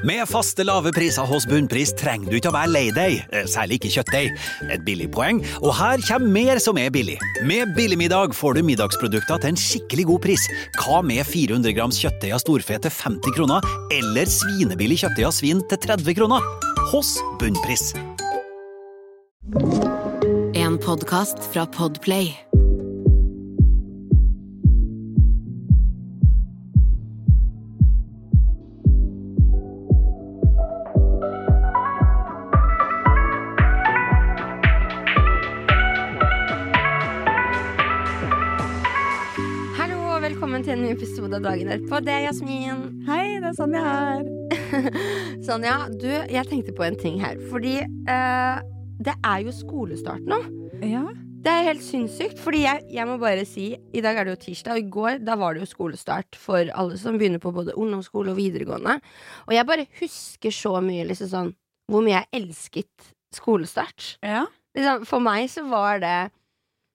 Med faste lave priser hos Bunnpris trenger du ikke å være lei deg, eh, særlig ikke kjøttdeig. Et billig poeng, og her kommer mer som er billig. Med Billigmiddag får du middagsprodukter til en skikkelig god pris. Hva med 400 grams kjøttdeig av storfe til 50 kroner, eller svinebillig kjøttdeig av svin til 30 kroner? Hos Bunnpris. En podkast fra Podplay. En episode av Dagen etterpå. Det er Jasmin. Hei, det er Sonja her. Sonja, du, jeg tenkte på en ting her. Fordi eh, det er jo skolestart nå. Ja. Det er helt sinnssykt. Fordi jeg, jeg må bare si I dag er det jo tirsdag, og i går da var det jo skolestart for alle som begynner på både ungdomsskole og videregående. Og jeg bare husker så mye liksom sånn hvor mye jeg elsket skolestart. ja. Liksom, for meg så var det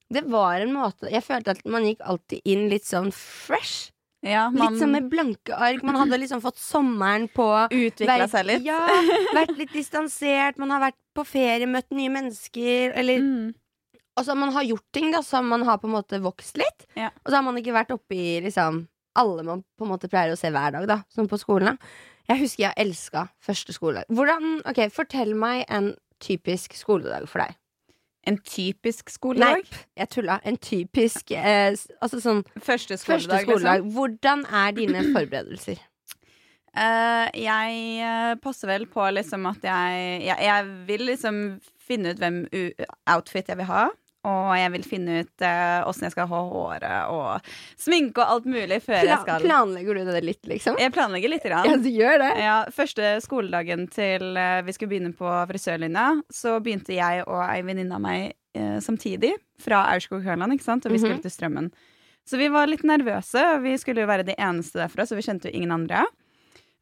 Det var en måte Jeg følte at man gikk alltid inn litt sånn fresh. Ja Litt sånn med blanke ark. Man hadde liksom fått sommeren på utvikla seg litt. Ja, vært litt distansert. Man har vært på ferie, møtt nye mennesker. Eller Mm. Altså, man har gjort ting da som man har på en måte vokst litt. Ja. Og så har man ikke vært oppe i liksom alle man på en måte pleier å se hver dag, da, som på skolen. Jeg husker jeg elska første skoledag. Hvordan, ok, Fortell meg en typisk skoledag for deg. En typisk skoledag? Nei, jeg tulla. En typisk eh, Altså sånn Første første skoledag. skoledag. Liksom. Hvordan er dine forberedelser? Uh, jeg eh, passer vel på liksom at jeg, jeg Jeg vil liksom finne ut hvem outfit jeg vil ha. Og jeg vil finne ut åssen uh, jeg skal ha håret og sminke og alt mulig før jeg skal planlegger du det litt, liksom? Jeg planlegger lite Ja, grann. du gjør det? Ja, første skoledagen til uh, vi skulle begynne på frisørlinja, så begynte jeg og ei venninne av meg uh, samtidig fra Aurskog-Høland, ikke sant? Og vi skulle til Strømmen. Så vi var litt nervøse. og Vi skulle jo være de eneste derfra, så vi kjente jo ingen andre.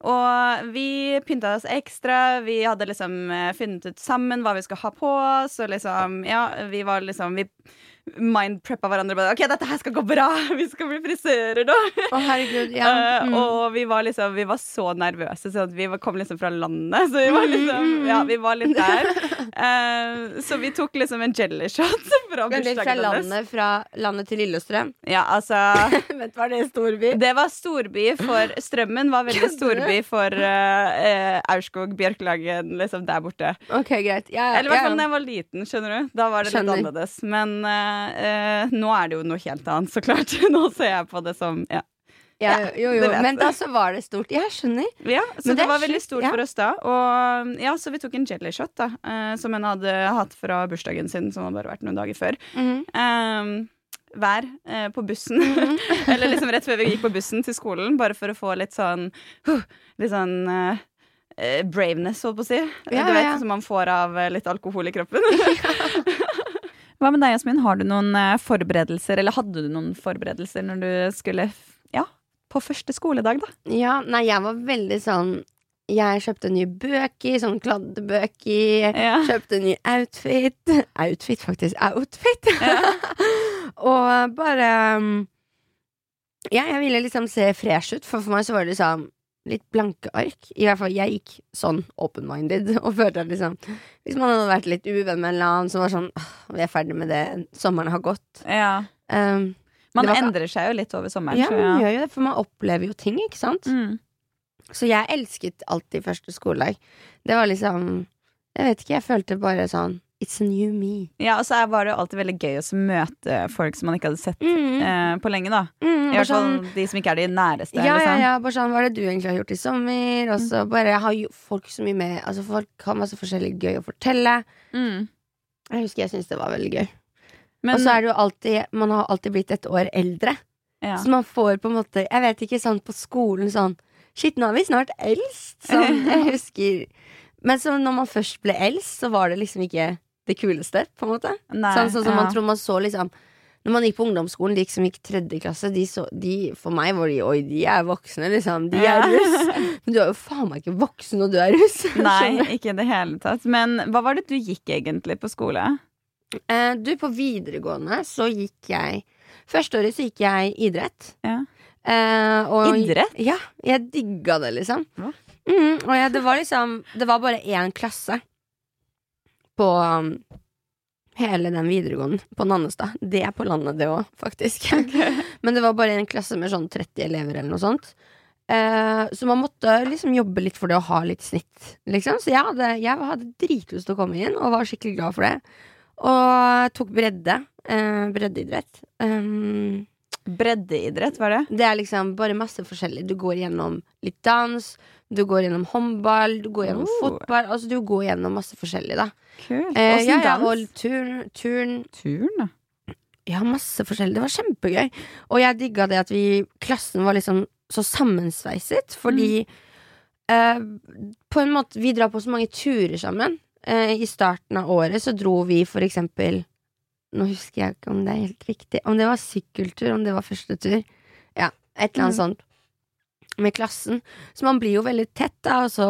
Og vi pynta oss ekstra. Vi hadde liksom eh, funnet ut sammen hva vi skulle ha på oss. Og liksom, ja, vi var liksom Vi mindpreppa hverandre. Bare, OK, dette her skal gå bra! Vi skal bli frisører nå! Å, herregud. Ja. Eh, Mm. og vi var liksom Vi var så nervøse, så vi kom liksom fra landet. Så vi var liksom Mm, mm, Ja, mm. vi var litt der. Eh, så vi tok liksom en jelly shot fra fra bursdagen hennes. landet, fra landet til Lillestrøm. Ja, altså du hva det storby? Det var storby for Strømmen var veldig storby for uh, uh, Aurskog, Bjørklagen, liksom der borte. Ok, greit. Ja, ja, Eller i hvert fall da jeg var liten, skjønner du. Da var det Skjønner. litt annerledes. Men uh, uh, nå er det jo noe helt annet, så klart. nå ser jeg på det som Ja. Ja, jo, jo. Men da så var det stort. Jeg skjønner. Ja, så det det, var veldig stort ja. for oss da. Og ja, Så vi tok en jelly shot, da, eh, som hun hadde hatt fra bursdagen sin, som hadde bare vært noen dager før. Mhm. Um, hver eh, på bussen. Eller liksom rett før vi gikk på bussen til skolen, bare for å få litt sånn huh, Litt sånn eh, eh, braveness, holdt på å si. Ja, du vet, ja. Som man får av eh, litt alkohol i kroppen. Hva med deg, Jasmin? Har du noen eh, forberedelser, eller hadde du noen forberedelser når du skulle Ja, på første skoledag, da? Ja, nei, jeg var veldig sånn Jeg kjøpte nye bøker, sånn kladdebøker. Ja. Kjøpte ny outfit. Outfit, faktisk. Outfit! og bare um, Ja, jeg ville liksom se fresh ut, for for meg så var det liksom litt blanke ark. I hvert fall, jeg gikk sånn open-minded og følte at liksom Hvis man hadde vært litt uvenn med en eller annen som var sånn Vi er ferdig med det, sommeren har gått. ja. Um, Man var endrer seg jo litt over sommeren. ja, man gjør jo det, for man opplever jo ting, ikke sant? Mm. Så jeg elsket alltid første skoledag. Det var liksom Jeg vet ikke, jeg følte bare sånn It's a new me. Ja, og så var det jo alltid veldig gøy å møte folk som man ikke hadde sett Mm. eh, på lenge, da. Mm, I hvert fall sånn, de som ikke er de næreste. ja, ja, liksom. ja, bare sånn Hva er det du egentlig har gjort i sommer? Og så bare Jeg har jo folk så mye med Altså Folk har masse forskjellig gøy å fortelle. Mm. Jeg husker jeg syntes det var veldig gøy. Men, og så er det jo alltid Man har alltid blitt et år eldre. ja. Så man får på en måte Jeg vet ikke, sånn på skolen sånn Shit, nå er vi snart eldst. Sånn, jeg husker Men så når man først ble eldst, så var det liksom ikke det kuleste, på en måte. Nei, Sånn, sånn som man tror man så liksom Når man gikk på ungdomsskolen, de som gikk tredje klasse, de så, de, for meg var de Oi, de er voksne, liksom. De er russ. Men du er jo faen meg ikke voksen når du er russ. Nei, ikke i det hele tatt. Men hva var det du gikk egentlig på skole? Eh, du, på videregående så gikk jeg Første året så gikk jeg idrett. Ja. Uh, og, Idrett? Ja, jeg digga det, liksom. Hva? Mm, og ja, det var liksom Det var bare én klasse på um, hele den videregående på Nannestad. Det er på landet, det òg, faktisk. Men det var bare en klasse med sånn 30 elever eller noe sånt. Uh, så man måtte liksom jobbe litt for det å ha litt snitt, liksom. Så jeg hadde, jeg hadde dritlyst til å komme inn, og var skikkelig glad for det. Og tok bredde. Eh, breddeidrett. Um, Breddeidrett, var det? det er liksom bare masse forskjellig. Du går gjennom litt dans, du går gjennom håndball, du går gjennom Oh. fotball. Altså du går gjennom masse forskjellig, da. Kult. Eh, ja, ja, og turn, turn Turn, da. Ja, masse forskjellig. Det var kjempegøy. Og jeg digga det at vi Klassen var liksom så sammensveiset, fordi eh, På en måte Vi drar på så mange turer sammen. Eh, I starten av året så dro vi for eksempel Nå husker jeg ikke om det er helt riktig. Om det var sykkeltur, om det var første tur. Ja, et eller annet Mm. sånt. Med klassen. Så man blir jo veldig tett, da, og så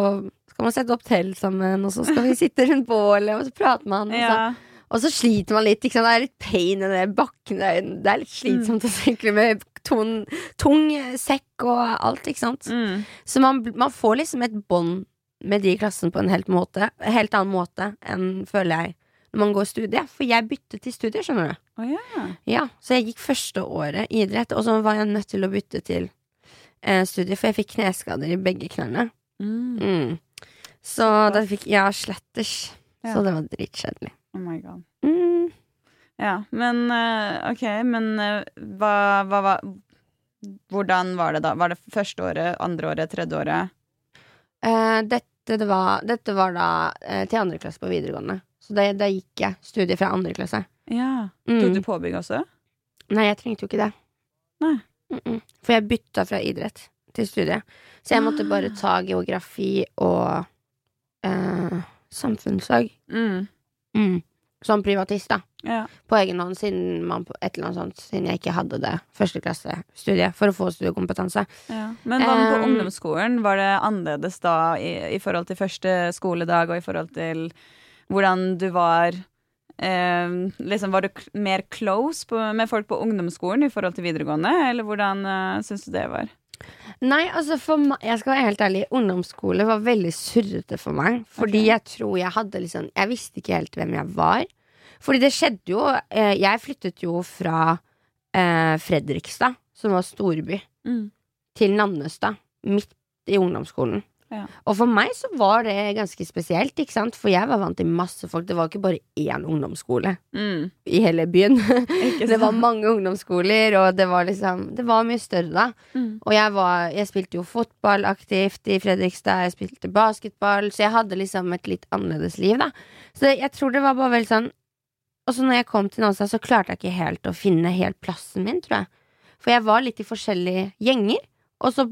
skal man sette opp telt sammen, og så skal vi sitte rundt bålet, og så prater man. Og så Ja. og så sliter man litt. Det er litt pain i den bakken. Det er, det litt slitsomt å sykle med tung, tung sekk og alt, ikke sant. Mm. Så man, man får liksom et bånd med de i klassen på en helt, måte, helt annen måte enn, føler jeg, når man går studie. For jeg byttet til studier, skjønner du. Oh, yeah. Ja, Så jeg gikk første året i idrett, og så var jeg nødt til å bytte til eh, studie, for jeg fikk kneskader i begge knærne. Mm. Mm. Så da fikk ja, sletters. Ja. Så det var dritkjedelig. Oh my god. Mm. Ja, men eh, ok, men eh, hva, hva, hva Hvordan var det da? Var det første året, andre året, tredje året? Eh, dette, var, dette var da eh, til andre klasse på videregående. Så da, da gikk jeg studiet fra andre klasse. Ja. Mm. Tok du påbygg også? Nei, jeg trengte jo ikke det. Nei. Mm -mm. For jeg bytta fra idrett til studie. Så jeg måtte bare ta geografi og eh, samfunnsfag. Mm. Som privatist, da. Ja. På egen hånd, siden, man, sånt, siden jeg ikke hadde det førsteklassestudiet for å få studiekompetanse. ja. Men hva med på Um, ungdomsskolen? Var det annerledes da i, i forhold til første skoledag, og i forhold til hvordan du var eh, liksom Var du mer close på, med folk på ungdomsskolen i forhold til videregående, eller hvordan eh, syns du det var? Nei, altså for meg, jeg skal være helt ærlig Ungdomsskole var veldig surrete for meg Fordi okay. jeg tror jeg hadde liksom Jeg visste ikke helt hvem jeg var Fordi det skjedde jo eh, Jeg flyttet jo fra eh, Fredrikstad Som var storby Mm. Til Nannestad Midt i ungdomsskolen Ja. Og for meg så var det ganske spesielt Ikke sant? For jeg var vant til masse folk Det var ikke bare én ungdomsskole Mm. I hele byen Det var mange ungdomsskoler Og det var liksom Det var mye større da Mm. og jeg, var, jeg spilte jo fotball aktivt i Fredrikstad, jeg spilte basketball, så jeg hadde liksom et litt annerledes liv, da. Så jeg tror det var bare veldig sånn Og så når jeg kom til Nansa, så klarte jeg ikke helt å finne helt plassen min, tror jeg. For jeg var litt i forskjellige gjenger, og så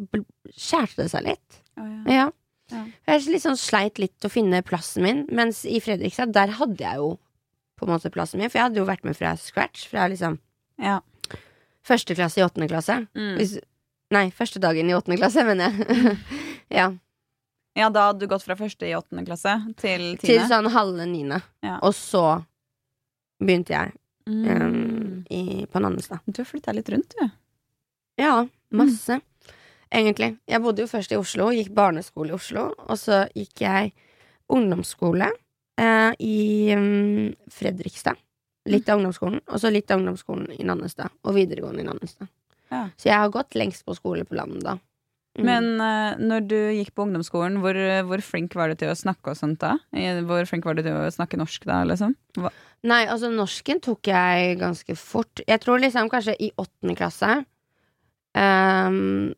skjærte det seg litt. Å, ja. Ja. Jeg sånn sleit litt å finne plassen min, mens i Fredrikstad, der hadde jeg jo på en måte plassen min, for jeg hadde jo vært med fra scratch, fra liksom Ja. første klasse i åttende klasse. Mm. Hvis, nei, første dagen i åttende klasse, mener jeg. ja. ja, da hadde du gått fra første i åttende klasse til Til sånn halve niende. Ja. Og så begynte jeg um, Mm. i, på Nannestad. Du har flytta litt rundt, du. Ja, masse. Egentlig. Jeg bodde jo først i Oslo, gikk barneskole i Oslo. Og så gikk jeg ungdomsskole eh, i um, Fredrikstad. Litt av ungdomsskolen. Og så litt av ungdomsskolen i Nannestad. Og videregående i Nannestad. Ja. Så jeg har gått lengst på skole på landet da. Mm. Men uh, når du gikk på ungdomsskolen, hvor, hvor flink var du til å snakke og sånt da? Hvor flink var du til å snakke norsk da, liksom? Hva? Nei, altså norsken tok jeg ganske fort. Jeg tror liksom kanskje i åttende klasse ehm,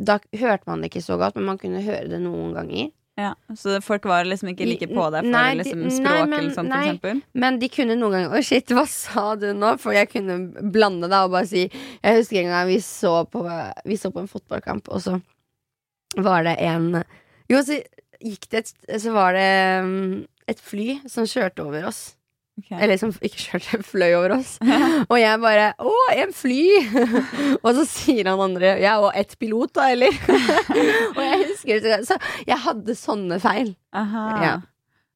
Da hørte man det ikke så godt, men man kunne høre det noen ganger. Ja, Så folk var liksom ikke like på deg for Nei, liksom liksom, nei, språk men- eller sånt, nei. for Men de kunne noen ganger Å, shit, hva sa du nå? For jeg kunne blande det og bare si Jeg husker en gang vi så på, vi så på en fotballkamp, og så var det en Jo, så gikk det et, Så var det um, et fly som kjørte over oss. Ok. Eller som ikke kjørte, fløy over oss. Og jeg bare 'Å, en fly!' og så sier han andre 'Ja, og ett pilot, da, eller?' og jeg husker det Så jeg hadde sånne feil. Aha. Ja.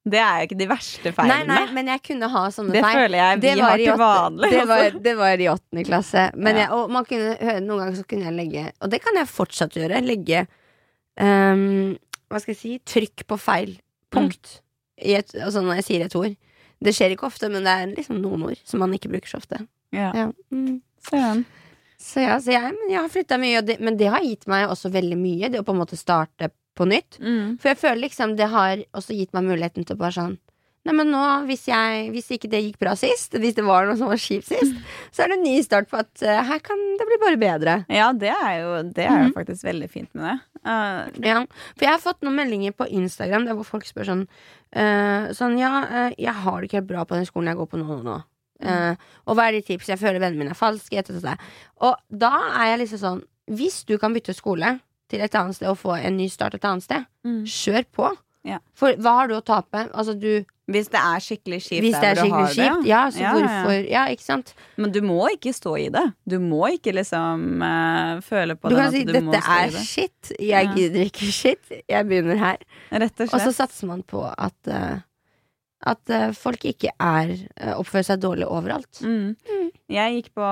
Det er jo ikke de verste feilene. nei, nei, men jeg kunne ha sånne det feil. føler jeg vi har til vanlig. Det var, det var i åttende klasse. Men Ja. jeg, og man kunne høre Noen ganger så kunne jeg legge Og det kan jeg fortsatt gjøre. Legge um, hva skal jeg si, trykk på feil punkt. I et, altså når jeg sier et ord. Det skjer ikke ofte, men det er liksom noen ord som man ikke bruker så ofte. Ja. Ja. Mm. Søren. Så ja, så jeg, men jeg har flytta mye, det, men det har gitt meg også veldig mye. Det å på en måte starte på nytt. Mm. For jeg føler liksom det har også gitt meg muligheten til å bare sånn Nei, men nå, hvis, jeg, hvis ikke det gikk bra sist, hvis det var noe som var kjipt sist, så er det en ny start på at uh, her kan det bli bare bedre. Ja, det er jo, det er jo Mhm. faktisk veldig fint med det. Uh, Ja, for jeg har fått noen meldinger på Instagram Der hvor folk spør sånn uh, Sånn, ja, jeg har det ikke helt bra på den skolen jeg går på nå, nå, nå. Og hva er de tips? Jeg føler vennene mine er falske et, et. Og da er jeg liksom sånn Hvis du kan bytte skole til et annet sted Og få en ny start et annet sted Kjør på Ja. For hva har du å tape? Altså du, Hvis det er skikkelig kjipt hvis det er du skikkelig kjipt det. Ja, så Ja, hvorfor ja. Ja, ikke sant? Men du må ikke stå i det. Du må ikke liksom uh, føle på Du den kan at si du må dette stå i er det. shit Jeg Ja. gidder ikke shit Jeg begynner her Rett og Og så satser man på at uh, At eh, folk ikke er oppfører seg dårlig overalt. Mm. Jeg gikk på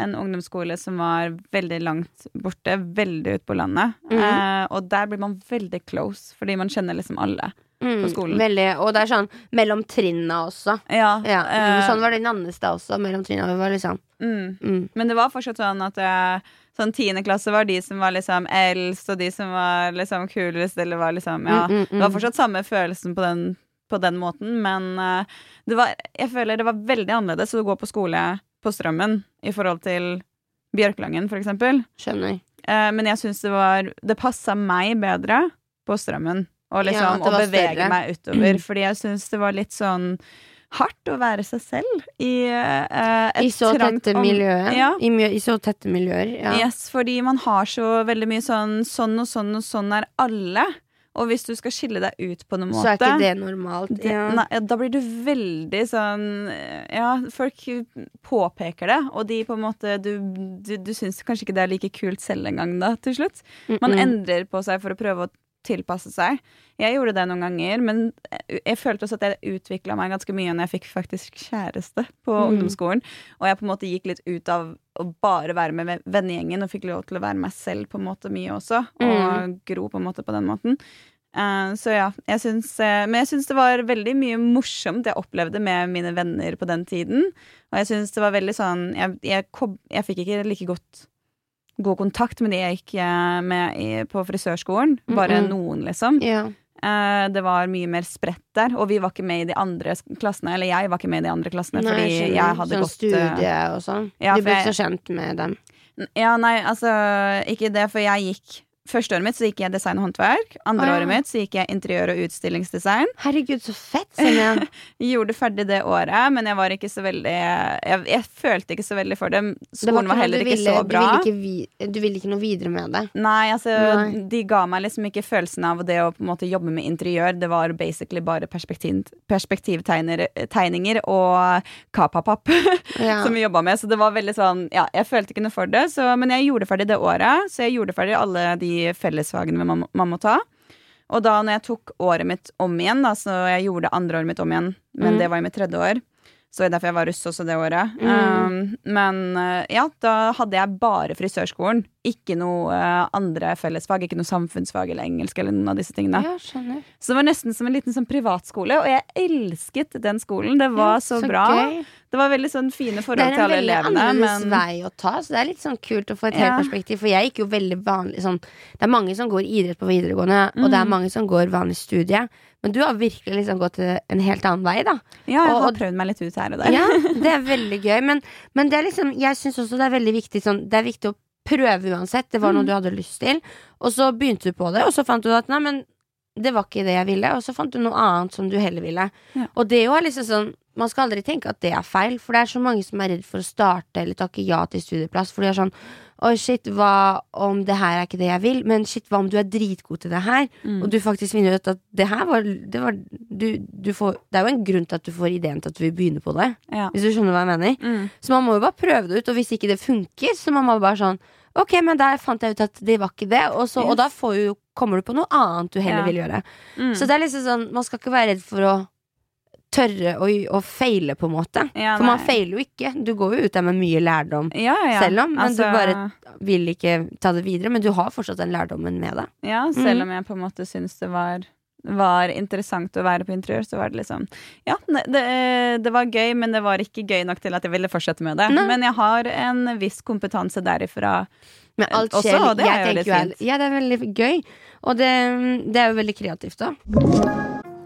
en ungdomsskole som var veldig langt borte, veldig ute på landet. Mm. eh, og der blir man veldig close, fordi man kjenner liksom alle. Mm, på skolen. Veldig, og det er sånn mellom trinna også. Ja, Ja, eh, sånn var det i Nannestad også. Mellom trinna. Vi var liksom mm. mm. Men det var fortsatt sånn at eh, Sånn tiende klasse var de som var liksom eldst, og de som var liksom kulest, eller var liksom Ja. Mm, mm, mm. Det var fortsatt samme følelsen på den, på den måten, men uh, det var, jeg føler det var veldig annerledes å gå på skole på Strømmen i forhold til Bjørklangen, for eksempel. Skjønner. Uh, men jeg syns det var Det passa meg bedre på Strømmen å liksom, ja, å bevege større. meg utover, fordi jeg syns det var litt sånn hardt å være seg selv i uh, et I så trangt tette miljøer. Ja. I, I så tette miljøer. Ja. Yes, fordi man har så veldig mye sånn Sånn og sånn og sånn er alle. Og hvis du skal skille deg ut på noen måte Så er ikke det normalt. det, nei, da blir du veldig sånn Ja, folk påpeker det, og de på en måte Du, du, du syns kanskje ikke det er like kult selv engang, da, til slutt. Man endrer på seg for å prøve å tilpasse seg. Jeg gjorde det noen ganger, men jeg følte også at jeg utvikla meg ganske mye når jeg fikk faktisk kjæreste på Mm. ungdomsskolen. Og jeg på en måte gikk litt ut av å bare være med vennegjengen og fikk lov til å være meg selv på en måte mye også. Og Mm. gro på en måte på den måten. Uh, så ja, jeg syns uh, Men jeg syns det var veldig mye morsomt jeg opplevde med mine venner på den tiden. Og jeg syns det var veldig sånn Jeg, jeg, jeg fikk ikke like godt god kontakt med de jeg gikk eh, med i, på frisørskolen. Bare Mm-mm. noen, liksom. Ja. Uh, det var mye mer spredt der, og vi var ikke med i de andre klassene. Eller jeg var ikke med i de andre klassene, Nei, fordi skjønner. jeg hadde sånn gått eh, studie og sånn. ja, du ble ikke så kjent med dem. Ja, nei, altså Ikke det, for jeg gikk Første året mitt så gikk jeg design og håndverk. Andre Å, ja. året mitt så gikk jeg interiør- og utstillingsdesign. Herregud, så fett! Senja. Gjorde ferdig det året, men jeg var ikke så veldig Jeg, jeg følte ikke så veldig for det. Det Skolen var, heller du ikke ville- så bra. Du ville ikke, vi, du ville ikke noe videre med det. Nei, altså Nei. De ga meg liksom ikke følelsen av det å på en måte jobbe med interiør. Det var basically bare perspektiv, perspektivtegninger og kapapapp Ja. som vi jobba med. Så det var veldig sånn Ja, jeg følte ikke noe for det, så, men jeg gjorde ferdig det året. Så jeg gjorde ferdig alle de fellesfagene man, man må ta. Og da når jeg tok året mitt om igjen, da, så jeg gjorde andre året mitt om igjen, men Mm. det var i mitt tredje år. Så er derfor jeg var russ også det året. Mm. Um, men uh, ja, da hadde jeg bare frisørskolen. Ikke noe uh, andre fellesfag. Ikke noe samfunnsfag eller engelsk eller noen av disse tingene. Ja, skjønner. Så det var nesten som en liten sånn privatskole, og jeg elsket den skolen. Det var Ja, så, bra. gøy. Det var veldig sånn fine Det er en veldig annerledes Men vei å ta, så det er litt sånn kult å få et Ja. helt perspektiv. For jeg gikk jo veldig vanlig sånn Det er mange som går idrett på videregående, og det er Mm. mange som går vanlig studie. Men du har virkelig liksom gått en helt annen vei, da. ja, jeg Og- har prøvd meg litt ut her og der. Ja, det er veldig gøy. Men, men det er liksom jeg syns også det er veldig viktig sånn, Det er viktig å prøve uansett. Det var noe Mm. du hadde lyst til. Og så begynte du på det, og så fant du at nei, men det var ikke det jeg ville. Og så fant du noe annet som du heller ville. Ja. Og det jo er liksom sånn Man skal aldri tenke at det er feil, for det er så mange som er redd for å starte eller takke ja til studieplass. For de er sånn Oi, shit, hva om det her er ikke det jeg vil? Men shit, hva om du er dritgod til det her? Mm. Og du faktisk finner ut at det her var, det, var du, du får, det er jo en grunn til at du får ideen til at du vil begynne på det. Ja. Hvis du skjønner hva jeg mener. Mm. Så man må jo bare prøve det ut, og hvis ikke det funker, så må man bare sånn Ok, men der fant jeg ut at det var ikke det, og, så, Yes. og da får jo, kommer du på noe annet du heller Ja. vil gjøre. Mm. Så det er liksom sånn, man skal ikke være redd for å tørre å, å feile, på en måte. Ja, For man feiler jo ikke. Du går jo ut der med mye lærdom Ja, selv om, men Altså, du bare vil ikke ta det videre. Men du har fortsatt den lærdommen med deg. Ja, Mm. selv om jeg på en måte syns det var var interessant å være på interiør, så var det liksom Ja, det, det var gøy, men det var ikke gøy nok til at jeg ville fortsette med det. Nei. Men jeg har en viss kompetanse derifra. Men alt Også, skjer og det er jo litt fint. Ja, det er veldig gøy. Og det, det er jo veldig kreativt, da.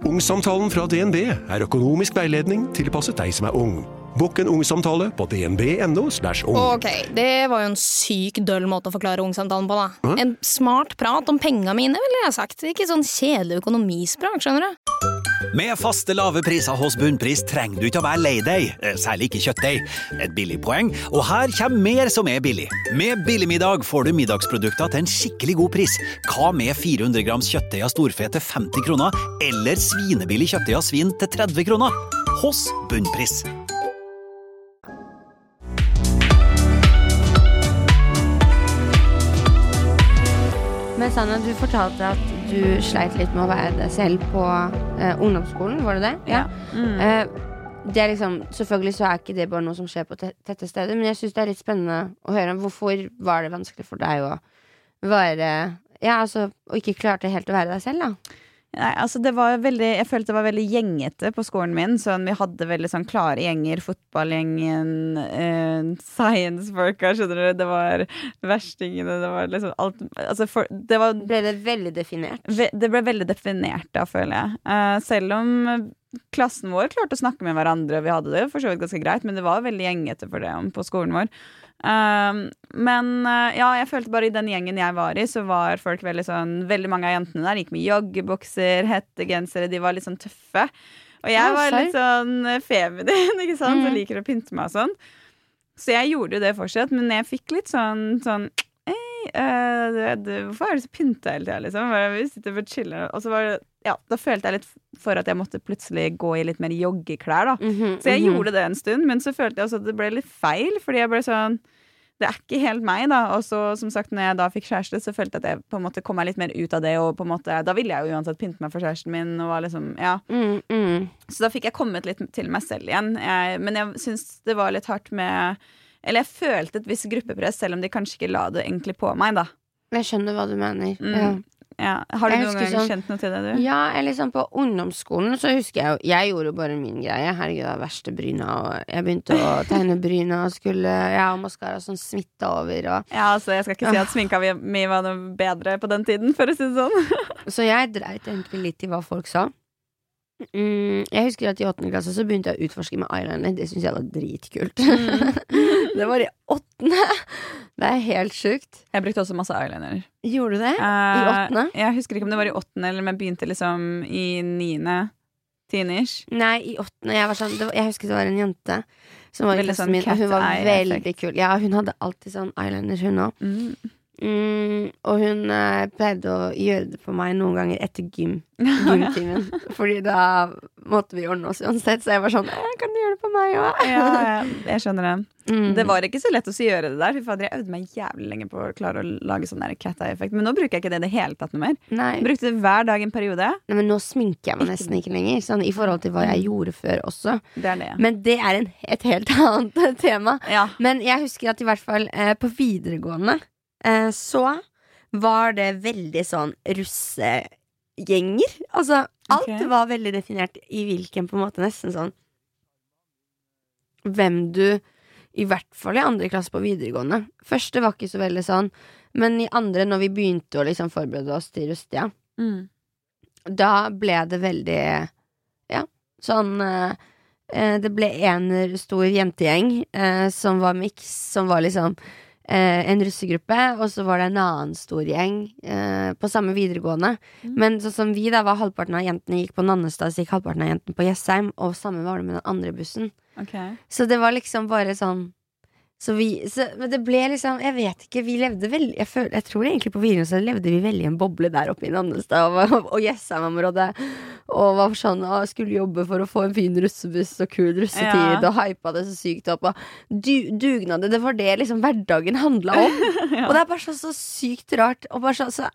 Ungsamtalen fra DNB er økonomisk veiledning tilpasset deg som er ung. Bokk en ungsamtale på dnb.no. ung. Ok, det var jo en syk døll måte å forklare ungsamtalen på, da. En smart prat om penga mine, ville jeg sagt. Ikke sånn kjedelig økonomisprat, skjønner du. Med faste lave priser hos Bunnpris trenger du ikke å være lei deg, eh, særlig ikke kjøttdeig. Et billig poeng, og her kommer mer som er billig. Med Billigmiddag får du middagsprodukter til en skikkelig god pris. Hva med 400 grams kjøttdeig av storfe til 50 kroner, eller svinebillig kjøttdeig av svin til 30 kroner? Hos Bunnpris. Men Sanna, du fortalte at du sleit litt med å være deg selv på eh, ungdomsskolen, var det det? Mm. Eh, det er liksom, selvfølgelig så er ikke det bare noe som skjer på te tette steder, men jeg syns det er litt spennende å høre om hvorfor var det vanskelig for deg å være Ja, altså, og ikke klarte helt å være deg selv, da. Nei, altså det var veldig, Jeg følte det var veldig gjengete på skolen min. Sånn, vi hadde veldig sånn klare gjenger. Fotballgjengen, eh, science-folka, skjønner du. Det var verstingene, det var liksom alt altså for, det, var, Ble det veldig definert? ve- det ble veldig definert da, føler jeg. Uh, selv om klassen vår klarte å snakke med hverandre, og vi hadde det for så vidt ganske greit, men det var veldig gjengete for det på skolen vår. Um, men uh, ja, jeg følte bare i den gjengen jeg var i, så var folk veldig sånn Veldig mange av jentene der gikk med joggebukser, hettegensere, de var litt sånn tøffe. Og jeg var litt sånn uh, feminin, ikke sant, Mm. så liker å pynte meg og sånn. Så jeg gjorde jo det fortsatt, men jeg fikk litt sånn sånn du- hvorfor er du så pynta hele tida, liksom? Vi sitter og chiller, og så var det Ja, da følte jeg litt for at jeg måtte plutselig gå i litt mer joggeklær, da. Mhm, Så jeg mhm. gjorde det en stund, men så følte jeg også at det ble litt feil, fordi jeg ble sånn det er ikke helt meg, da. Og så, som sagt, når jeg da fikk kjæreste, så følte jeg at jeg på en måte kom meg litt mer ut av det. Og på en måte, da ville jeg jo uansett pynte meg for kjæresten min. Og var liksom, ja. Mm, mm. Så da fikk jeg kommet litt til meg selv igjen. Jeg, men jeg syns det var litt hardt med Eller jeg følte et visst gruppepress, selv om de kanskje ikke la det egentlig på meg, da. Jeg skjønner hva du mener. Mm. Ja. Ja. Har du noen gang sånn- kjent noe til det, du? Ja, eller sånn på ungdomsskolen så husker jeg jo Jeg gjorde jo bare min greie. Herregud, det var verste bryna. Og jeg begynte å tegne bryna og skulle Ja, maskara som smitta over. Og, Ja, altså, Jeg skal ikke si at sminka mi- mi var noe bedre på den tiden, for å si det sånn. så jeg dreit egentlig litt i hva folk sa. Mm, jeg husker at i åttende klasse så begynte jeg å utforske med eyeliner. Det syns jeg var dritkult. det var i åttende! Det er helt sjukt. Jeg brukte også masse eyeliner. Gjorde du det? I Eh, åttende? Jeg husker ikke om det var i åttende eller om jeg begynte liksom i niende. Tiende-ish. Nei, i åttende. Jeg, var sånn, var, jeg husker det var en jente som var i klassen sånn min, og hun var veldig kul. Ja, hun hadde alltid sånn eyeliner, hun òg. Mm. Mm, og hun eh, pleide å gjøre det på meg noen ganger etter gym. Gymtimen. Fordi da måtte vi ordne oss uansett. Så jeg var sånn «Eh, Kan du gjøre det på meg òg? Ja, jeg, jeg skjønner det. Mm. Det var ikke så lett å gjøre det der. Fy Jeg øvde meg jævlig lenge på å klare å lage sånn cat eye-effekt. Men nå bruker jeg ikke det i det hele tatt noe mer. Nei. Brukte det hver dag en periode. Nei, men nå sminker jeg meg nesten ikke lenger. Sånn, I forhold til hva jeg gjorde før også. Det er det. Men det er en, et helt annet tema. Ja. Men jeg husker at i hvert fall eh, på videregående så var det veldig sånn russegjenger. Altså, alt okay. var veldig definert i hvilken på en måte nesten sånn Hvem du I hvert fall i andre klasse på videregående. Første var ikke så veldig sånn, men i andre, når vi begynte å liksom forberede oss til Rustia, Mm. da ble det veldig Ja, sånn eh, eh, Det ble en stor jentegjeng eh, som var miks, som var liksom eh, en russegruppe, og så var det en annen stor gjeng eh, på samme videregående. Mm. Men sånn som vi, da, var halvparten av jentene gikk på Nannestad, så gikk halvparten av jentene på Jessheim, og samme var det med den andre bussen. Okay. Så det var liksom bare sånn så vi, så, men det ble liksom Jeg vet ikke, vi levde veldig Jeg, føl, jeg tror egentlig på videregående så levde vi veldig i en boble der oppe i Nannestad og, og Jessheim-området. Og var sånn, og skulle jobbe for å få en fin russebuss og kul russetid, Ja. og hypa det så sykt opp. Og du, dugnader, det var det liksom hverdagen handla om. Og det er bare så, så sykt rart. Og bare så, så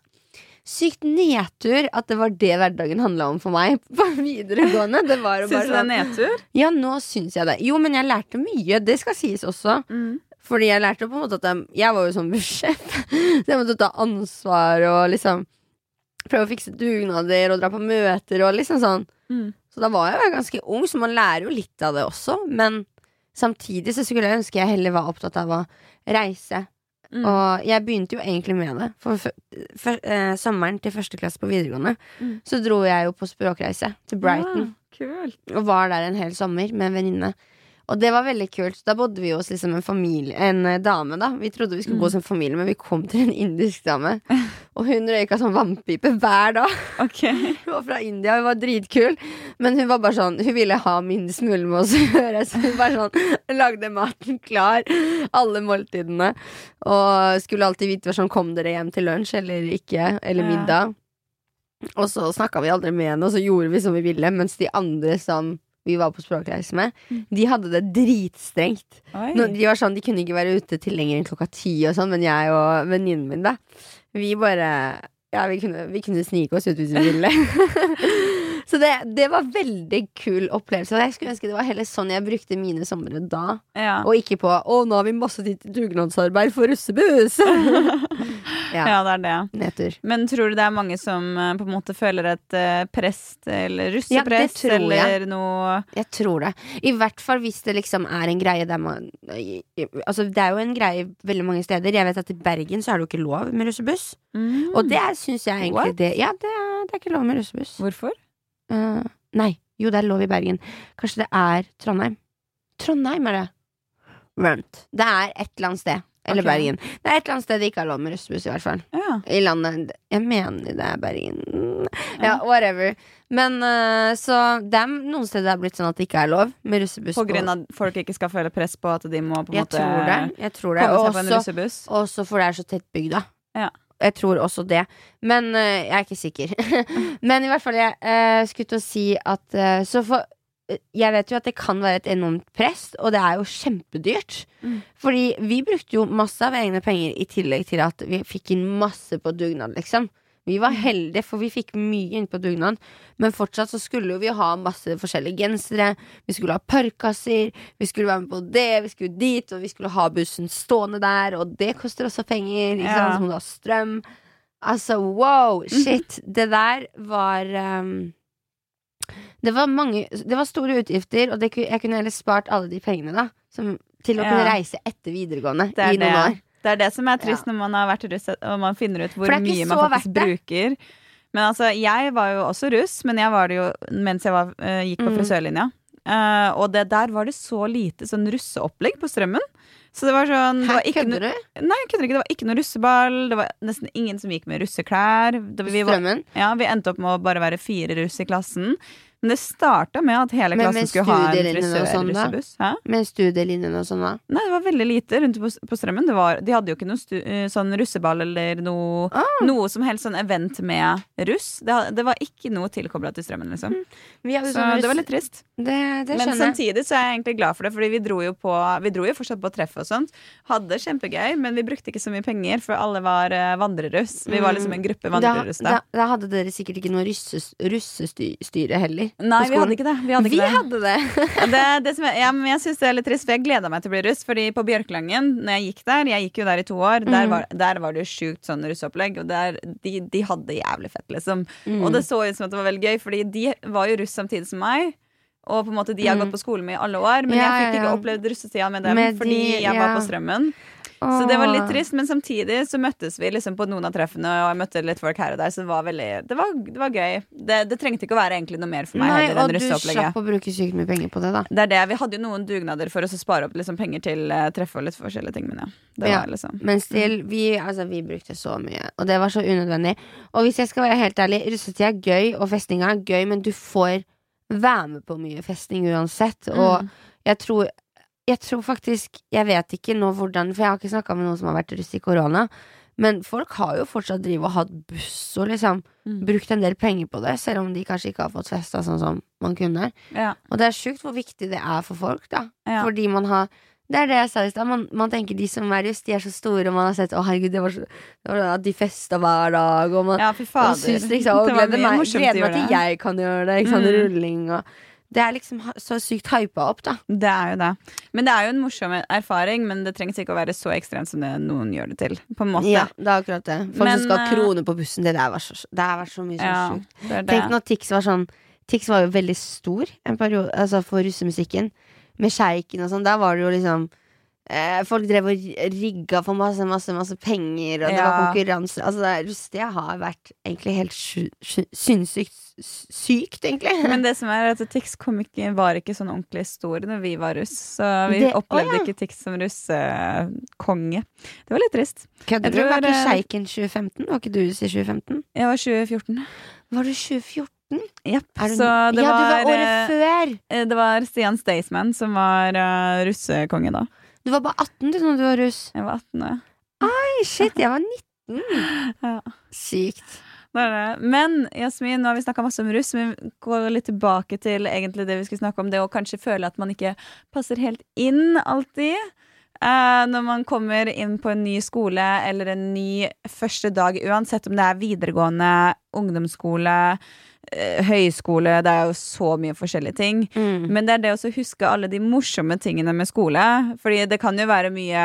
sykt nedtur at det var det hverdagen handla om for meg på videregående. Det var Syns du det er sånn nedtur? Ja, nå syns jeg det. Jo, men jeg lærte mye. Det skal sies også. Mm. Fordi jeg lærte på en måte at jeg, jeg var jo sånn bussjef, så jeg måtte ta ansvar og liksom prøve å fikse dugnader og dra på møter og liksom sånn. Mm. Så da var jeg jo ganske ung, så man lærer jo litt av det også. Men samtidig så skulle jeg ønske jeg heller var opptatt av å reise. Mm. Og jeg begynte jo egentlig med det. For, for, eh, sommeren til første klasse på videregående Mm. så dro jeg jo på språkreise til Brighton. Ja, kult. Og var der en hel sommer med en venninne. Og det var veldig kult. Da bodde vi hos liksom en familie En eh, dame, da. Vi trodde vi skulle Mm. bo som familie, men vi kom til en indisk dame. Og hun røyka sånn vannpipe hver dag. Okay. Hun var fra India, hun var dritkul. Men hun var bare sånn Hun ville ha minst mulig med oss å gjøre. Så hun bare sånn lagde maten klar. Alle måltidene. Og skulle alltid vite hva sånn Kom dere hjem til lunsj eller ikke? Eller Ja. middag. Og så snakka vi aldri med henne, og så gjorde vi som vi ville. Mens de andre som vi var på språkreise med, de hadde det dritstrengt. Nå, de var sånn, de kunne ikke være ute til lenger enn klokka ti og sånn, men jeg og venninnen min, da, vi bare Ja, vi kunne, vi kunne snike oss ut hvis vi ville. Så det, det var veldig kul opplevelse. Jeg skulle ønske det var heller sånn jeg brukte mine somre da, Ja. og ikke på 'Å, nå har vi masse tid til dugnadsarbeid for russebuss'. ja. ja, det er det. Nedtur. Men tror du det er mange som eh, på en måte føler et prest eller eller Ja, det jeg. eller noe Jeg tror det. I hvert fall hvis det liksom er en greie der man Altså, det er jo en greie veldig mange steder. Jeg vet at i Bergen så er det jo ikke lov med russebuss. Mm. Og det syns jeg egentlig What? det Ja, det er, det er ikke lov med russebuss. Hvorfor? Uh, nei. Jo, det er lov i Bergen. Kanskje det er Trondheim. Trondheim er det. Vent. Det er et eller annet sted. Eller okay. Bergen. Det er et eller annet sted de ikke har lov med russebuss, i hvert fall. Ja. I landet. Jeg mener det er Bergen. Ja, whatever. Men uh, så det er noen steder det er blitt sånn at det ikke er lov med russebuss. På grunn av at folk ikke skal føle press på at de må på en Jeg måte tror det. Jeg tror det. også, også for det er så tett bygd, da. Ja. Jeg tror også det. Men uh, jeg er ikke sikker. Men i hvert fall, jeg uh, skulle til å si at Så for jeg vet jo at det kan være et enormt press, og det er jo kjempedyrt. Mm. Fordi vi brukte jo masse av egne penger i tillegg til at vi fikk inn masse på dugnad, liksom. Vi var heldige, for vi fikk mye inn på dugnad. Men fortsatt så skulle jo vi ha masse forskjellige gensere. Vi skulle ha parkasser, vi skulle være med på det, vi skulle dit, og vi skulle ha bussen stående der, og det koster også penger. Ikke sant? Så må du ha strøm. Altså, wow, shit. Det der var um, det var mange Det var store utgifter, og det, jeg kunne heller spart alle de pengene da som, til å Ja. kunne reise etter videregående Det er i noen det. år. Det er det som er trist når man har vært russ og man finner ut hvor mye man faktisk bruker. Men altså, jeg var jo også russ, men jeg var det jo mens jeg var, uh, gikk på Mm. frisørlinja. Uh, og det, der var det så lite sånn russeopplegg på strømmen. Så det var sånn det var kødder no, du? Nei, kødder ikke. Det var ikke noe russeball. Det var nesten ingen som gikk med russeklær. Var, Strømmen? ja, vi endte opp med å bare være fire russ i klassen. Men det starta med at hele klassen skulle ha en sånn, frisør-russebuss. Hæ? Med studielinjene og sånn, da? Nei, det var veldig lite rundt på, på strømmen. Det var, de hadde jo ikke noe eh, sånn russeball eller noe, Ah. noe som helst sånn event med russ. Det, det var ikke noe tilkobla til strømmen, liksom. Vi hadde Så sånn det var litt trist. Det, det Men samtidig så er jeg egentlig glad for det, Fordi vi dro jo på Vi dro jo fortsatt på treff og sånt. Hadde kjempegøy, men vi brukte ikke så mye penger, for alle var eh, vandreruss. Vi var liksom en gruppe vandreruss da, da. da hadde dere sikkert ikke noe russes- russestyre heller. Nei, vi hadde ikke det. Vi hadde Vi det. hadde det. Det, det som er, ja, men jeg synes det er litt trist, for jeg gleda meg til å bli russ. Fordi på Bjørklangen, når jeg gikk der, jeg gikk jo der i to år, der, Mm. var, der var det jo sjukt sånn russeopplegg. Og der, de, de hadde jævlig fett, liksom. Mm. Og det så ut som at det var veldig gøy, fordi de var jo russ samtidig som meg. Og på en måte de har Mm. gått på skole med i alle år, men Ja, jeg fikk ikke opplevd russetida med dem Med fordi de- jeg var på Strømmen. Så det var litt trist, men samtidig så møttes vi liksom på noen av treffene, og jeg møtte litt folk her og der, så det var veldig Det var, det var gøy. Det, det trengte ikke å være egentlig noe mer for meg Nei, heller og du slapp å bruke sykt mye penger på det, da. Det er det. Vi hadde jo noen dugnader for å spare opp liksom, penger til uh, treff og litt forskjellige ting. Men ja, det Ja. var liksom Men still, vi, altså, vi brukte så mye, og det var så unødvendig. Og hvis jeg skal være helt ærlig, russetida er gøy, og festinga er gøy, men du får være med på mye festing uansett. Og jeg tror Jeg tror faktisk Jeg vet ikke nå hvordan, for jeg har ikke snakka med noen som har vært russ i korona. Men folk har jo fortsatt drivet og hatt buss og liksom Mm. brukt en del penger på det, selv om de kanskje ikke har fått festa sånn som man kunne. Ja. Og det er sjukt hvor viktig det er for folk, da. Ja. Fordi man har Det er det jeg sa i stad. Man, man tenker de som er russ, de er så store, og man har sett Å, herregud, det var så det var, de festa hver dag, og man Ja, fy og syns liksom, og gleder meg, gleder meg til jeg kan gjøre det. Ikke sant? Mm. Rulling og Det er liksom så sykt hypa opp, da. Det er jo det. Men det er jo en morsom erfaring, men det trengs ikke å være så ekstremt som det noen gjør det til. På en måte. Ja, det er akkurat det. Folk Men, som skal ha eh, krone på bussen, det der var så, det vært så mye så Ja, sjukt. Tenk når Tix var sånn Tix var jo veldig stor en periode, altså for russemusikken. Med sjeiken og sånn. Da var det jo liksom eh, Folk drev og rigga for masse, masse, masse penger, og det var konkurranser. Altså, det, har vært egentlig helt sju- sju- sinnssykt sykt, egentlig. Men det som er at Tix kom ikke, var ikke sånn ordentlig stor når vi var russ. Så vi Det- opplevde å, ja. ikke Tix som russekonge. Det var litt trist. Kødder du? tror, Var ikke eh, Sjeiken 2015? Var ikke du i 2015? Jeg var 2014. Var du 2014? Jepp. Er du- Så det ja, var, du var året før! eh, det var Stian Staysman som var eh, russekonge da. Du var bare 18 du når du var russ. Jeg var 18. ja. Ai, shit, jeg var 19. Ja. Sykt. Det det. Men Jasmin, nå har vi snakka masse om russ, men vi går litt tilbake til egentlig det vi skulle snakke om, det å kanskje føle at man ikke passer helt inn alltid. Eh, når man kommer inn på en ny skole eller en ny første dag, uansett om det er videregående, ungdomsskole, høyskole, det er jo så mye forskjellige ting. Mm. Men det er det å huske alle de morsomme tingene med skole. Fordi det kan jo være mye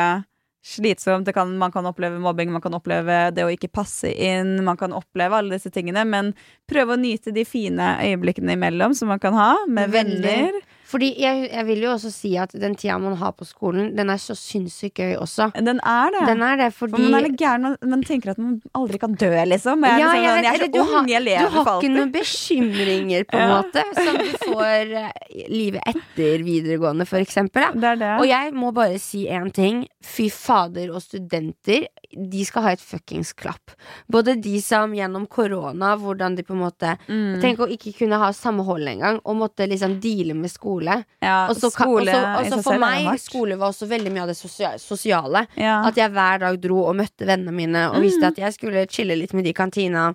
slitsomt. Det kan, man kan oppleve mobbing, man kan oppleve det å ikke passe inn. Man kan oppleve alle disse tingene, men prøve å nyte de fine øyeblikkene imellom som man kan ha med Veldig. venner. Fordi jeg, jeg vil jo også si at den tida man har på skolen, den er så sinnssykt gøy også. Den er det. Den er det For fordi man er litt gæren man tenker at man aldri kan dø, liksom. Jeg Ja, liksom, jeg jeg, er så du ung, har- jeg Du har ikke noen bekymringer, på en Ja. måte, som du får eh, livet etter videregående, for eksempel. Det det. Og jeg må bare si én ting. Fy fader og studenter, de skal ha et fuckings klapp. Både de som gjennom korona, hvordan de på en måte Mm. Tenk å ikke kunne ha samme hold engang, og måtte liksom deale med skole. ja, Og så skole også, også, i og så seg for meg, skole var også veldig mye av det sosiale. ja. At jeg hver dag dro og møtte vennene mine og Mm. at jeg skulle chille litt med de i kantina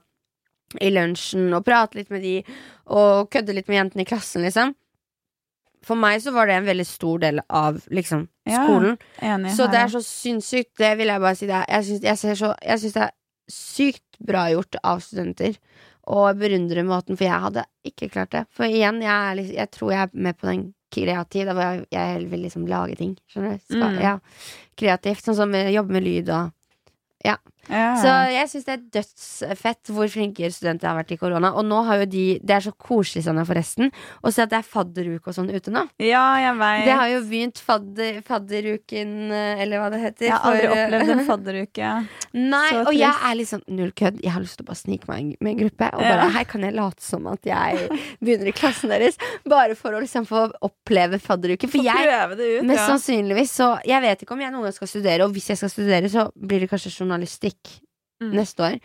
i lunsjen og prate litt med de og kødde litt med jentene i klassen, liksom. For meg så var det en veldig stor del av liksom Ja, skolen. Enig Så det er så sinnssykt. Det vil jeg bare si. Det jeg syns det er sykt bra gjort av studenter. Og beundrer måten, for jeg hadde ikke klart det. For igjen, jeg, liksom- jeg tror jeg er med på den kreative, hvor jeg, jeg vil liksom lage ting. Skjønner du? Skal, Mm. Ja. Kreativt. Sånn som jobbe med lyd og ja. Så jeg syns det er dødsfett hvor flinke studenter har vært i korona. Og nå har jo de Det er så koselig sånn forresten å se at det er fadderuke og sånn ute nå. ja, jeg vet. Det har jo begynt fadder, fadderuken, eh, eller hva det heter. Jeg har aldri for, eh, opplevd en fadderuke. Nei, Så og jeg er liksom null kødd. Jeg har lyst til å bare snike meg med en gruppe. Og Ja. her kan jeg late som at jeg begynner i klassen deres. Bare for å liksom få oppleve fadderuke. For jeg ut. Mest ja. sannsynligvis så Jeg vet ikke om jeg noen gang skal studere, og hvis jeg skal studere, så blir det kanskje journalistikk Mm. neste år.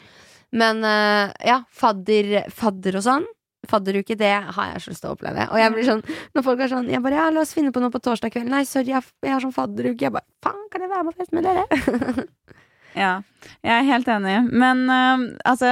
Men uh, ja, fadder, fadder og sånn. Fadderuke, det har jeg så lyst til å oppleve. Og jeg blir sånn Når folk er sånn Jeg bare Ja, la oss finne på noe på torsdag kveld. Nei, sorry, jeg, jeg har sånn fadderuke. Jeg bare Faen, kan jeg være med og feste med dere? Ja, jeg er helt enig. Men uh, altså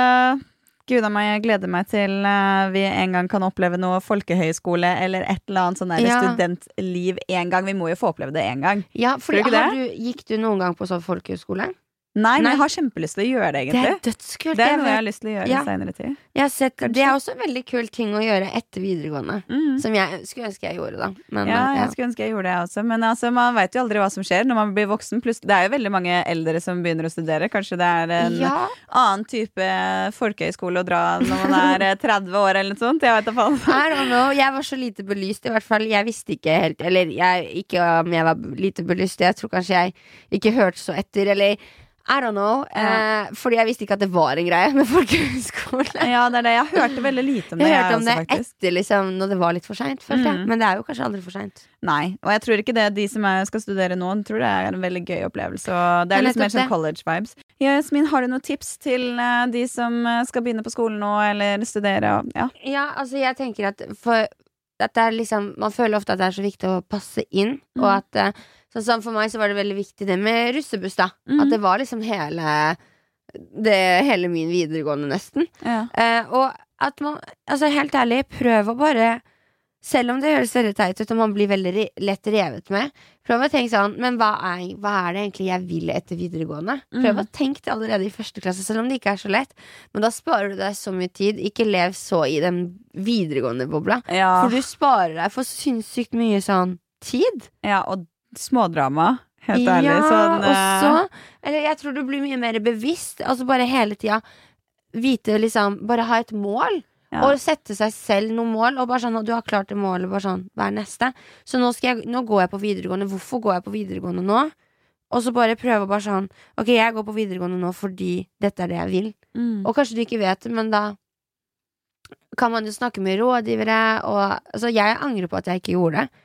Gud a meg, jeg gleder meg til uh, vi en gang kan oppleve noe folkehøyskole eller et eller annet sånn Ja. studentliv en gang. Vi må jo få oppleve det en gang. Ja, fordi du du, Gikk du noen gang på sånn folkehøyskole? Nei, men jeg har kjempelyst til å gjøre det, egentlig. Det er dødskult. Det er noe jeg har lyst til å gjøre Ja. i seinere tid. Sett, det er også en veldig kul ting å gjøre etter videregående. Mm. Som jeg skulle ønske jeg gjorde, da. Men, Ja, jeg jeg skulle ønske jeg gjorde det også. Men altså, man veit jo aldri hva som skjer når man blir voksen. Pluss, det er jo veldig mange eldre som begynner å studere. Kanskje det er en ja. annen type folkehøyskole å dra når man er eh, 30 år eller noe sånt. Jeg vet faen. I don't know. Jeg var så lite belyst, i hvert fall. Jeg visste ikke helt Eller jeg, ikke om jeg var lite belyst, jeg tror kanskje jeg ikke hørte så etter, eller I don't know. Eh, fordi jeg visste ikke at det var en greie med folkehøyskole. Ja, det er det. Jeg hørte veldig lite om det. Jeg hørte om det også, etter, liksom, når det var litt for seint, følte jeg. Mm. Men det er jo kanskje aldri for seint. Nei, og jeg tror ikke det de som er, skal studere nå, tror det er en veldig gøy opplevelse. Og det er litt mer sånn college-vibes. Jasmin, har du noen tips til eh, de som eh, skal begynne på skolen nå, eller studere? og- Ja. Ja, altså jeg tenker at for at det er liksom, Man føler ofte at det er så viktig å passe inn, Mm. og at eh, Sånn som for meg så var det veldig viktig det med russebuss, da. Mm. At det var liksom hele det, Hele min videregående, nesten. ja. Eh, og at man Altså, helt ærlig, prøv å bare selv om det høres veldig teit ut og man blir veldig lett revet med, prøv å tenke sånn Men hva er, hva er det egentlig jeg vil etter videregående? Prøv å tenke det allerede i første klasse, selv om det ikke er så lett. Men da sparer du deg så mye tid. Ikke lev så i den videregående bobla. Ja, For du sparer deg for sinnssykt mye sånn tid. ja og smådrama. Helt ærlig. Sånn, og eh, Eller jeg tror du blir mye mer bevisst. Altså bare hele tida vite liksom Bare ha et mål. Ja. Og sette seg selv noen mål. Og bare sånn og du har klart det målet, bare sånn Hva er neste? Så nå, jeg, nå går jeg på videregående. Hvorfor går jeg på videregående nå? Og så bare prøve bare sånn Ok, jeg går på videregående nå fordi dette er det jeg vil. mm. Og kanskje du ikke vet det, men da kan man jo snakke med rådgivere, og altså, jeg angrer på at jeg ikke gjorde det.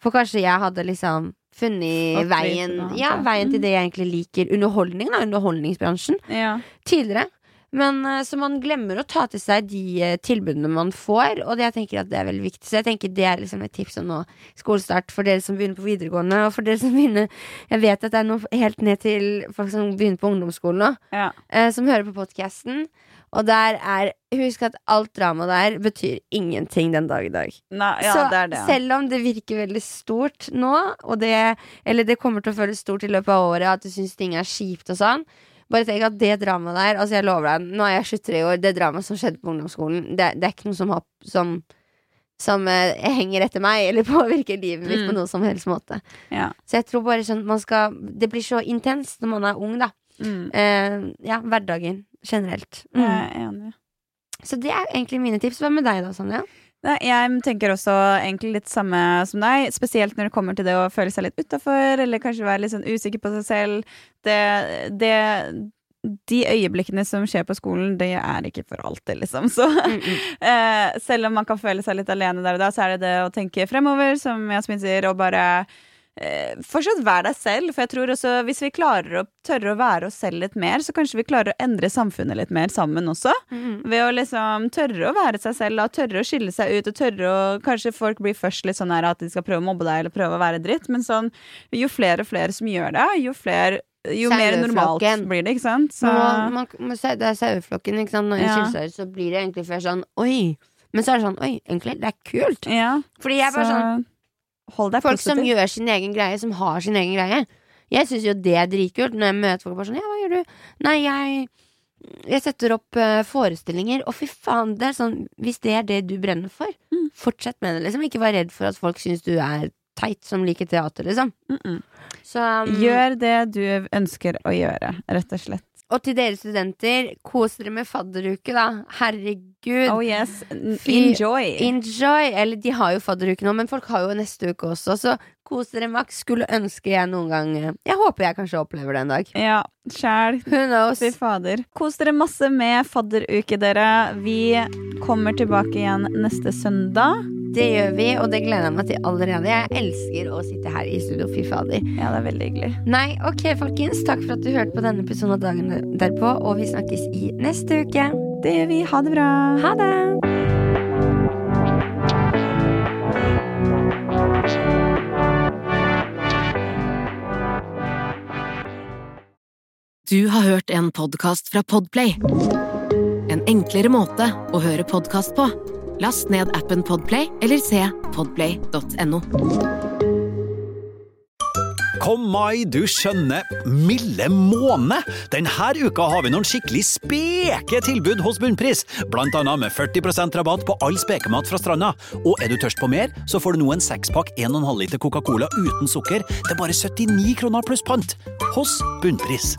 For kanskje jeg hadde liksom funnet veien Ja, veien til det jeg egentlig liker. Underholdningen da. Underholdningsbransjen. ja. Tidligere. Men eh, Så man glemmer å ta til seg de eh, tilbudene man får, og det jeg tenker at det er veldig viktig. Så jeg tenker det er liksom et tips om nå skolestart for dere som begynner på videregående, og for dere som begynner Jeg vet at det er noe helt ned til folk som begynner på ungdomsskolen nå, ja. eh, som hører på podkasten. Og der er Husk at alt drama der betyr ingenting den dag i dag. Nei, ja, så det det. selv om det virker veldig stort nå, det, eller det kommer til å føles stort i løpet av året, at du syns ting er kjipt og sånn, bare tenk at det dramaet der Altså jeg lover deg, nå er jeg 23 år, det dramaet som skjedde på ungdomsskolen, det, det er ikke noe som, har, som, som eh, henger etter meg, eller påvirker livet mitt på noen noe som helst måte. Ja. Så jeg tror bare sånn man skal Det blir så intenst når man er ung, da. Mm. Eh, ja, hverdagen generelt. Mm. Jeg er enig. Så det er egentlig mine tips. Hva med deg da, Sonja? Nei, jeg tenker også egentlig litt samme som deg, spesielt når det kommer til det å føle seg litt utafor, eller kanskje være litt sånn usikker på seg selv. Det, det De øyeblikkene som skjer på skolen, det er ikke for alltid, liksom. Så eh, selv om man kan føle seg litt alene der og da, så er det det å tenke fremover, som Jasmin sier, og bare fortsatt være deg selv. For jeg tror også hvis vi klarer å tørre å være oss selv litt mer, så kanskje vi klarer å endre samfunnet litt mer sammen også. Ved å liksom tørre å være seg selv, da, tørre å skille seg ut, og tørre å Kanskje folk blir først litt sånn her at de skal prøve å mobbe deg eller prøve å være dritt, men sånn jo flere og flere som gjør det, jo flere jo mer normalt blir det, ikke sant? Så, Man, man, det er saueflokken, ikke sant. Når en Ja. skiller seg ut, så blir det egentlig før sånn oi. Men så er det sånn oi, egentlig, det er kult. ja, Fordi jeg bare så sånn hold deg Folk som gjør sin egen greie, som har sin egen greie. Jeg syns jo det er dritkult når jeg møter folk og bare sånn Ja, hva gjør du? Nei, jeg jeg setter opp eh, forestillinger, og fy faen, det er sånn Hvis det er det du brenner for, Mm. fortsett med det, liksom. Ikke vær redd for at folk syns du er teit som liker teater, liksom. Mm -mm. Så um, Gjør det du ønsker å gjøre, rett og slett. Og til dere studenter, kos dere med fadderuke, da. Herregud. Oh yes, enjoy. Enjoy! Eller de har jo fadderuke nå, men folk har jo neste uke også, så kos dere maks. Skulle ønske jeg noen gang eh, Jeg håper jeg kanskje opplever det en dag. ja, sjæl. Who knows? Fy fader. Kos dere masse med fadderuke, dere. Vi kommer tilbake igjen neste søndag. Det gjør vi, og det gleder jeg meg til allerede. Jeg elsker å sitte her i studio, fy fader. Ja, det er veldig hyggelig. Nei, ok, folkens. Takk for at du hørte på denne episoden av Dagen derpå, og vi snakkes i neste uke. Det gjør vi. Ha det bra. Ha det! Du har hørt en podkast fra Podplay. En enklere måte å høre podkast på. Last ned appen Podplay eller se podplay.no. Kom mai, du skjønne, milde måne! Denne uka har vi noen skikkelig speke tilbud hos Bunnpris. Blant annet med 40% rabatt på all spekemat fra stranda. Og er du tørst på mer, så får du nå en sekspakk 1,5 liter Coca-Cola uten sukker til bare 79 kroner pluss pant. Hos Bunnpris.